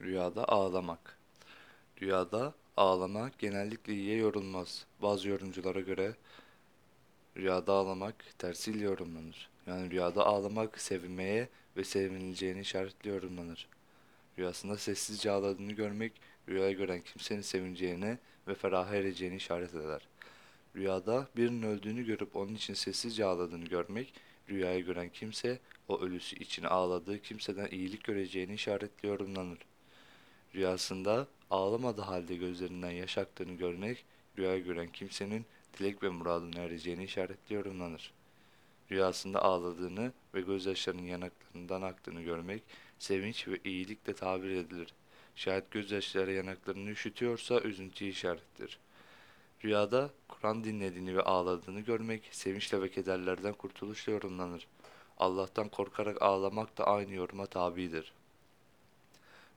Rüyada ağlamak. Rüyada ağlamak genellikle iyiye yorulmaz. Bazı yorumculara göre rüyada ağlamak tersiyle yorumlanır. Yani rüyada ağlamak sevinmeye ve sevinileceğini işaretli yorumlanır. Rüyasında sessizce ağladığını görmek, rüyaya gören kimsenin sevineceğine ve feraha ereceğini işaret eder. Rüyada birinin öldüğünü görüp onun için sessizce ağladığını görmek, rüyaya gören kimse o ölüsü için ağladığı kimseden iyilik göreceğini işaretli yorumlanır. Rüyasında ağlamadığı halde gözlerinden yaş aktığını görmek, rüyaya gören kimsenin dilek ve muradına ereceğini işaretli yorumlanır. Rüyasında ağladığını ve gözyaşlarının yanaklarından aktığını görmek, sevinç ve iyilikle tabir edilir. Şayet gözyaşları yanaklarını üşütüyorsa üzüntüyü işarettir. Rüyada Kur'an dinlediğini ve ağladığını görmek, sevinçle ve kederlerden kurtuluşla yorumlanır. Allah'tan korkarak ağlamak da aynı yoruma tabidir.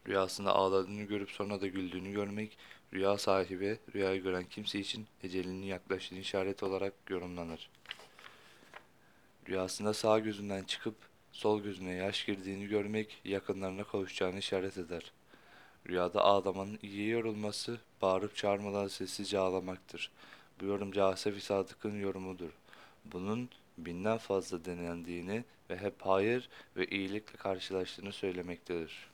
Rüyasında ağladığını görüp sonra da güldüğünü görmek, rüya sahibi, rüyayı gören kimse için ecelinin yaklaştığını işaret olarak yorumlanır. Rüyasında sağ gözünden çıkıp sol gözüne yaş girdiğini görmek, yakınlarına kavuşacağını işaret eder. Rüyada ağlamanın iyiye yorulması, bağırıp çağırmadan sessizce ağlamaktır. Bu yorum Casefi Sadık'ın yorumudur. Bunun binden fazla denendiğini ve hep hayır ve iyilikle karşılaştığını söylemektedir.